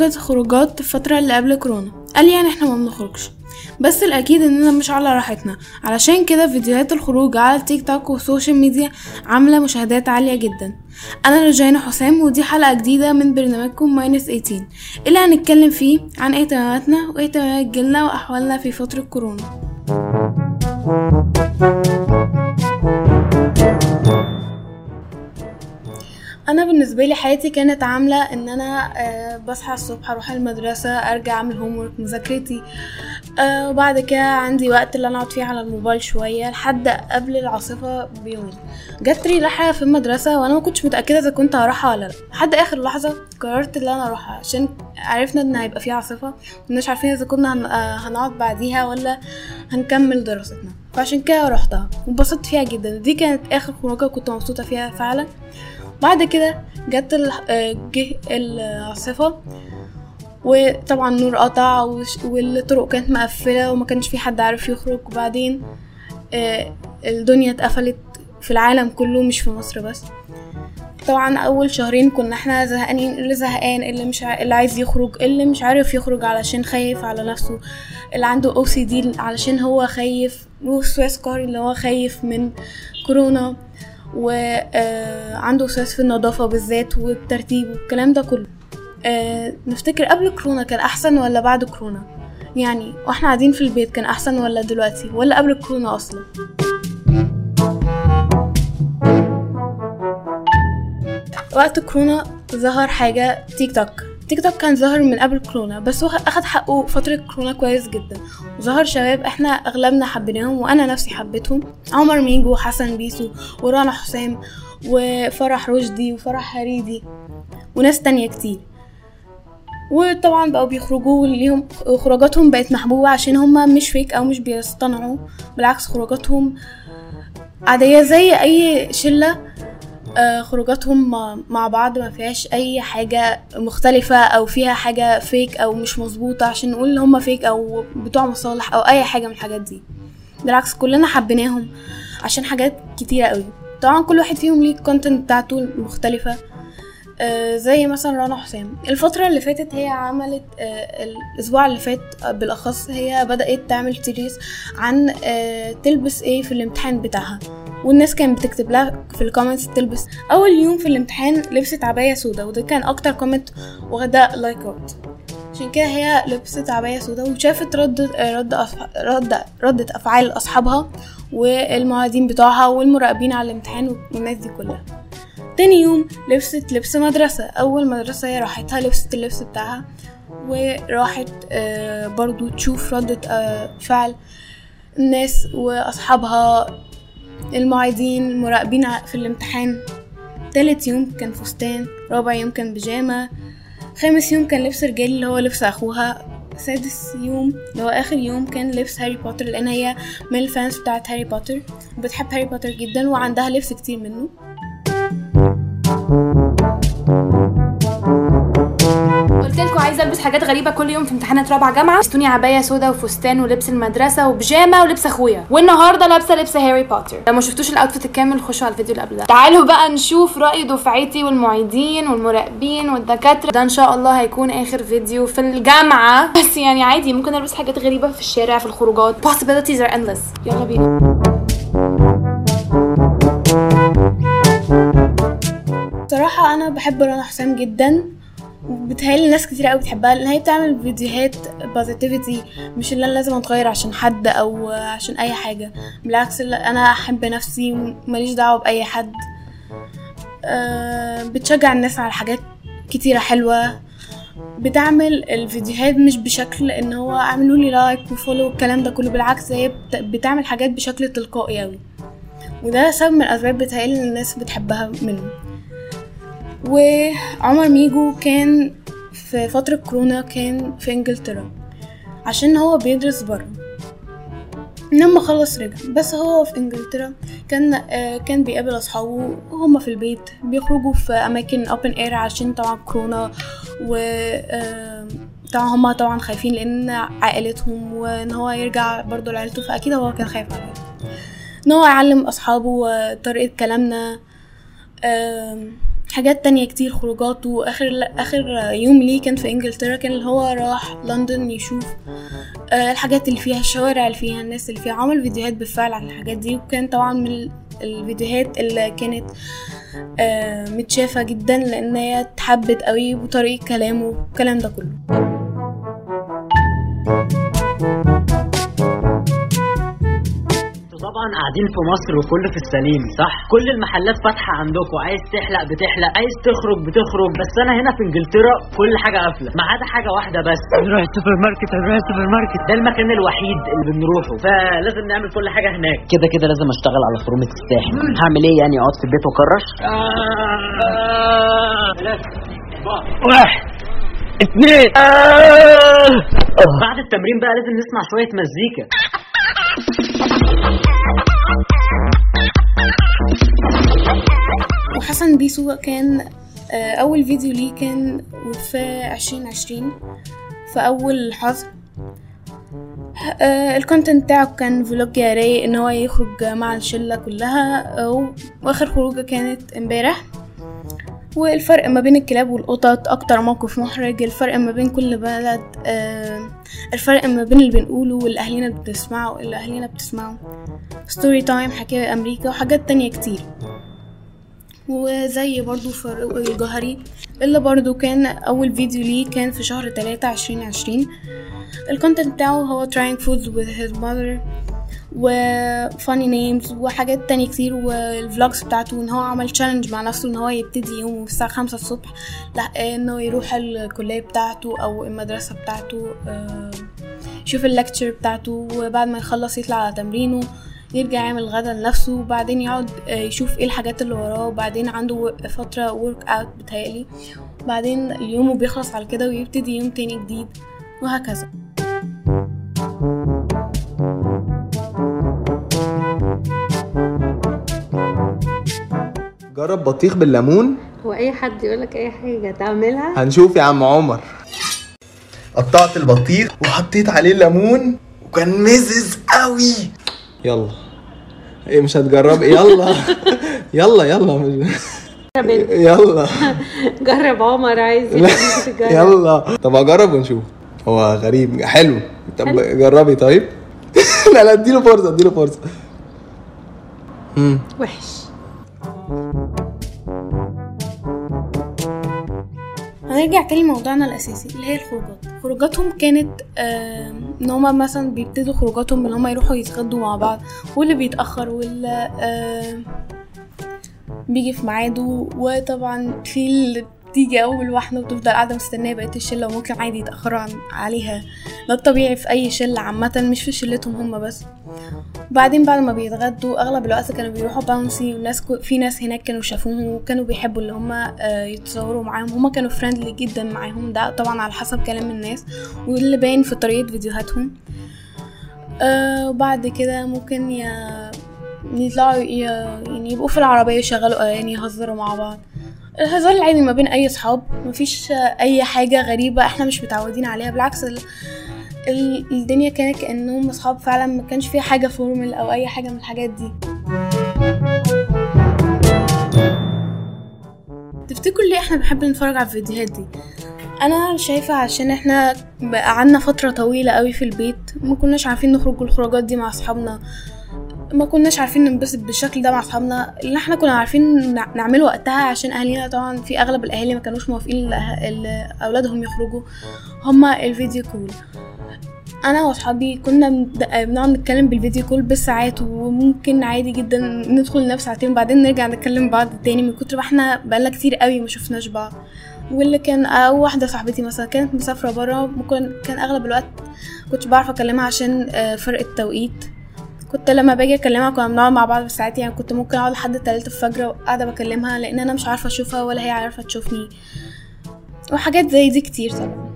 كانت الخروجات الفترة اللي قبل كورونا. قال يعني إحنا ما بنخرجش. بس الأكيد إننا مش على راحتنا. علشان كده فيديوهات الخروج على التيك توك وال social media عاملة مشاهدات عالية جدا. أنا رجينا حسام ودي حلقة جديدة من برنامجكم minus 18 اللي هنتكلم فيه عن اهتماماتنا واهتمامات جيلنا وأحوالنا في فترة كورونا. أنا بالنسبة لي حياتي كانت عاملة إن أنا أه بصحى الصبح أروح المدرسة أرجع أعمل هوم ورك مذاكرتي. أه وبعد كده عندي وقت اللي أنا أقعد فيه على الموبايل شوية لحد قبل العاصفة بيومين جت لي رحله في المدرسة وأنا ما كنتش متأكدة إذا كنت هروحها ولا لأ. لحد آخر لحظة قررت إن أنا أروحها عشان عرفنا إن هيبقى في عاصفة. مش عارفين إذا كنا هن... هنقعد بعديها ولا هنكمل دراستنا. فعشان كده روحتها. وانبسطت فيها جدا. دي كانت آخر خروجة كنت مبسوطة فيها فعلا. بعد كده جت جه العاصفة وطبعا النور قطع والطرق كانت مقفلة وما كانش في حد عارف يخرج. وبعدين الدنيا اتقفلت في العالم كله مش في مصر بس. طبعا أول شهرين كنا إحنا زهقانين اللي زهقان اللي مش ع... اللي عايز يخرج اللي مش عارف يخرج علشان خايف على نفسه اللي عنده أو سي دي علشان هو خايف وسواس قهري اللي هو خايف من كورونا. وعنده وسواس في النظافة بالذات والترتيب والكلام ده كله. أه نفتكر قبل كورونا كان أحسن ولا بعد كورونا؟ يعني وإحنا قاعدين في البيت كان أحسن ولا دلوقتي؟ ولا قبل كورونا أصلا؟ وقت كورونا ظهر حاجة تيك توك. تيك توك كان ظهر من قبل كورونا بس هو أخد حقه فترة كورونا كويس جدا. وظهر شباب إحنا أغلبنا حبيناهم وأنا نفسي حبيتهم. عمر ميجو وحسن بيسو ورانا حسام وفرح رشدي وفرح هريدي وناس تانية كتير. وطبعا بقوا بيخرجوا ليهم خروجاتهم بقت محبوبة عشان هما مش فيك أو مش بيصطنعوا بالعكس خروجاتهم عادية زي أي شلة خروجاتهم مع بعض ما فيهاش أي حاجة مختلفة أو فيها حاجة فيك أو مش مظبوطة عشان نقول هما فيك أو بتوع مصالح أو أي حاجة من الحاجات دي. بالعكس كلنا حبيناهم عشان حاجات كتيرة قوي. طبعا كل واحد فيهم ليه ال content بتاعته المختلفة آه زي مثلا رنا حسام. الفترة اللي فاتت هي عملت آه الأسبوع اللي فات بالأخص هي بدأت تعمل series عن آه تلبس إيه في الامتحان بتاعها. والناس كانت بتكتب لها في ال comments تلبس. أول يوم في الامتحان لبست عباية سودا وده كان أكتر كومنت واخده لايكات عشان كده هي لبست عباية سودا وشافت رد رد رد ردة أفعال أصحابها والمعيدين بتوعها والمراقبين على الامتحان والناس دي كلها. تاني يوم لبست لبس مدرسة. أول مدرسة هي راحتها لبست اللبس بتاعها وراحت برضو تشوف ردة فعل الناس وأصحابها المعيدين المراقبين في الامتحان. تالت يوم كان فستان رابع يوم كان بيجامة خامس يوم كان لبس رجالي اللي هو لبس أخوها سادس يوم اللي هو آخر يوم كان لبس هاري بوتر لأن هي من ال fans بتاعت هاري بوتر. وبتحب هاري بوتر جدا وعندها لبس كتير منه. عايزة ألبس حاجات غريبة كل يوم في امتحانات رابعة جامعة. استوني عباية سودا وفستان ولبس المدرسة وبيجامة ولبس أخويا. والنهاردة لابسة لبس هاري بوتر. لو ما شفتوش ال outfit الكامل خشوا على الفيديو اللي قبل ده. تعالوا بقى نشوف رأي دفعتي والمعيدين والمراقبين والدكاترة. ده إن شاء الله هيكون آخر فيديو في الجامعة. بس يعني عادي ممكن ألبس حاجات غريبة في الشارع في الخروجات. Possibilities are endless. يلا بينا. صراحة أنا بحب رنا حسام جدا. بتهيألي ناس كتير قوي بتحبها لأن هي بتعمل فيديوهات positivity مش اللي أنا لازم أتغير عشان حد أو عشان أي حاجة. بالعكس أنا أحب نفسي ماليش دعوة بأي حد. أه بتشجع الناس على حاجات كتيرة حلوة. بتعمل الفيديوهات مش بشكل إن هو اعملوا لي like و follow والكلام ده كله بالعكس هي بتعمل حاجات بشكل تلقائي قوي وده سبب من الأسباب بتهيألي الناس بتحبها منه وعمر ميجو كان في فترة كورونا كان في إنجلترا عشان هو بيدرس برا لما خلص رجع بس هو في إنجلترا كان آه كان بيقابل أصحابه وهم في البيت بيخرجوا في أماكن open air عشان طبعا كورونا و آه طبعا هما طبعا خايفين لأن عائلتهم وإن هو يرجع برضو لعيلته فأكيد هو كان خايف على إن هو يعلم أصحابه طريقة كلامنا آه حاجات تانية كتير خروجات وآخر آخر يوم ليه كان في إنجلترا كان اللي هو راح لندن يشوف آه، الحاجات اللي فيها الشوارع اللي فيها الناس اللي فيها عمل فيديوهات بالفعل عن الحاجات دي. وكان طبعا من ال- الفيديوهات اللي كانت آه، متشافة جدا لأن هي اتحبت قوي بطريقة كلامه والكلام ده كله. قاعدين في مصر وكله في السليم صح؟ كل المحلات فاتحة عندكم عايز تحلق بتحلق عايز تخرج بتخرج بس أنا هنا في إنجلترا كل حاجة قافلة ما عدا حاجة واحدة بس. نروح السوبر ماركت نروح السوبر ماركت. ده المكان الوحيد اللي بنروحه فلازم نعمل كل حاجة هناك. كده كده لازم أشتغل على فورمة الساحل. هعمل إيه يعني؟ أقعد في البيت وأكرش؟ واحد. اثنين. بعد التمرين بقى لازم نسمع شوية مزيكا. وحسن بيسو كان آه، أول فيديو ليه كان في عشرين عشرين في أول حظر آه، ال content بتاعه كان vlog رايق إن هو يخرج مع الشلة كلها آه، وآخر خروجة كانت امبارح. والفرق ما بين الكلاب والقطط أكتر موقف محرج الفرق ما بين كل بلد الفرق ما بين اللي بنقوله واللي بتسمعه اللي اهلنا بتسمعه. story time حكاية أمريكا وحاجات تانية كتير. وزي برضو فاروق الجوهري اللي برضو كان أول فيديو ليه كان في شهر تلاتة عشرين عشرين. ال content بتاعه هو trying foods with his mother. و funny names وحاجات تانية كتير وال vlogs بتاعته إن هو عمل challenge مع نفسه إن هو يبتدي يومه الساعة خمسة الصبح إنه يروح الكلية بتاعته أو المدرسة بتاعته آه، يشوف ال lecture بتاعته وبعد ما يخلص يطلع على تمرينه يرجع يعمل غدا لنفسه وبعدين يقعد آه، يشوف إيه الحاجات اللي وراه وبعدين عنده فترة workout بتهيألي بعدين يومه بيخلص على كده ويبتدي يوم تاني جديد وهكذا. جرب بطيخ بالليمون؟ هو أي حد يقولك أي حاجة تعملها؟ هنشوف يا عم عمر. قطعت البطيخ وحطيت عليه الليمون وكان مزز قوي. يلا. إيه مش هتجرب؟ يلا. يلا يلا. مش... يلا. جرب عمر عايز يلا. طب اجرب ونشوف. هو غريب. حلو. طب جربي. طيب. لا لا اديله فرصة اديله فرصة. وحش. هنرجع تاني لموضوعنا الأساسي اللي هي الخروجات. خروجاتهم كانت إن هما مثلا بيبتدوا خروجاتهم إن هما يروحوا يتغدوا مع بعض واللي بيتأخر واللي بيجي في ميعاده. وطبعا في اللي بتيجي أول واحدة وتفضل قاعدة مستنية بقية الشلة وممكن عادي يتأخروا عليها. ده الطبيعي في أي شلة عامة مش في شلتهم هما بس. وبعدين بعد ما بيتغدوا أغلب الوقت كانوا بيروحوا باونسي والناس كو في ناس هناك كانوا شافوهم وكانوا بيحبوا اللي هم يتصوروا معاهم. هم كانوا friendly جدا معاهم. ده طبعا على حسب كلام الناس واللي باين في طريقة فيديوهاتهم. آه، وبعد كده ممكن ي... يطلعوا ي... يعني يبقوا في العربية يشغلوا أغاني يهزروا مع بعض. الهزار العادي ما بين أي صحاب مفيش أي حاجة غريبة إحنا مش متعودين عليها. بالعكس ال... ال- الدنيا كانت كأنهم أصحاب فعلا ما كانش فيها حاجة فورمال أو أي حاجة من الحاجات دي. تفتكروا ليه إحنا بنحب نتفرج على الفيديوهات دي؟ أنا شايفة عشان إحنا قعدنا فترة طويلة قوي في البيت ما كناش عارفين نخرج الخروجات دي مع أصحابنا. ما كناش عارفين ننبسط بالشكل ده مع أصحابنا. اللي إحنا كنا عارفين نع- نعمله وقتها عشان أهالينا طبعا في أغلب الأهالي ما كانوش موافقين أولادهم يخرجوا. هما الفيديو كول. أنا وأصحابي كنا بن- بنقعد نتكلم بالفيديو كول بالساعات وممكن عادي جدا ندخل نفس ساعتين وبعدين نرجع نتكلم بعض تاني من كتر ما إحنا بقالنا كتير قوي ما شفناش بعض. واللي كان أو واحدة صاحبتي مثلا كانت مسافرة بره ممكن كان أغلب الوقت كنتش بعرف أكلمها عشان آه، فرق التوقيت. كنت لما باجي اكلمها كنا بنقعد مع بعض بالساعات يعني كنت ممكن أقعد لحد تلاتة الفجر وقاعدة بكلمها لأن أنا مش عارفة أشوفها ولا هي عارفة تشوفني وحاجات زي دي كتير طبعا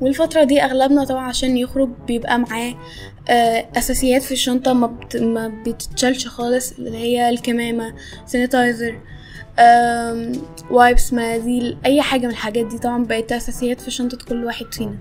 والفترة دي أغلبنا طبعا عشان يخرج بيبقى معاه آه، أساسيات في الشنطة ما. ما بتتشالش خالص اللي هي الكمامة sanitizer wipes مناديل أي حاجة من الحاجات دي. طبعا بقت أساسيات في شنطة كل واحد فينا.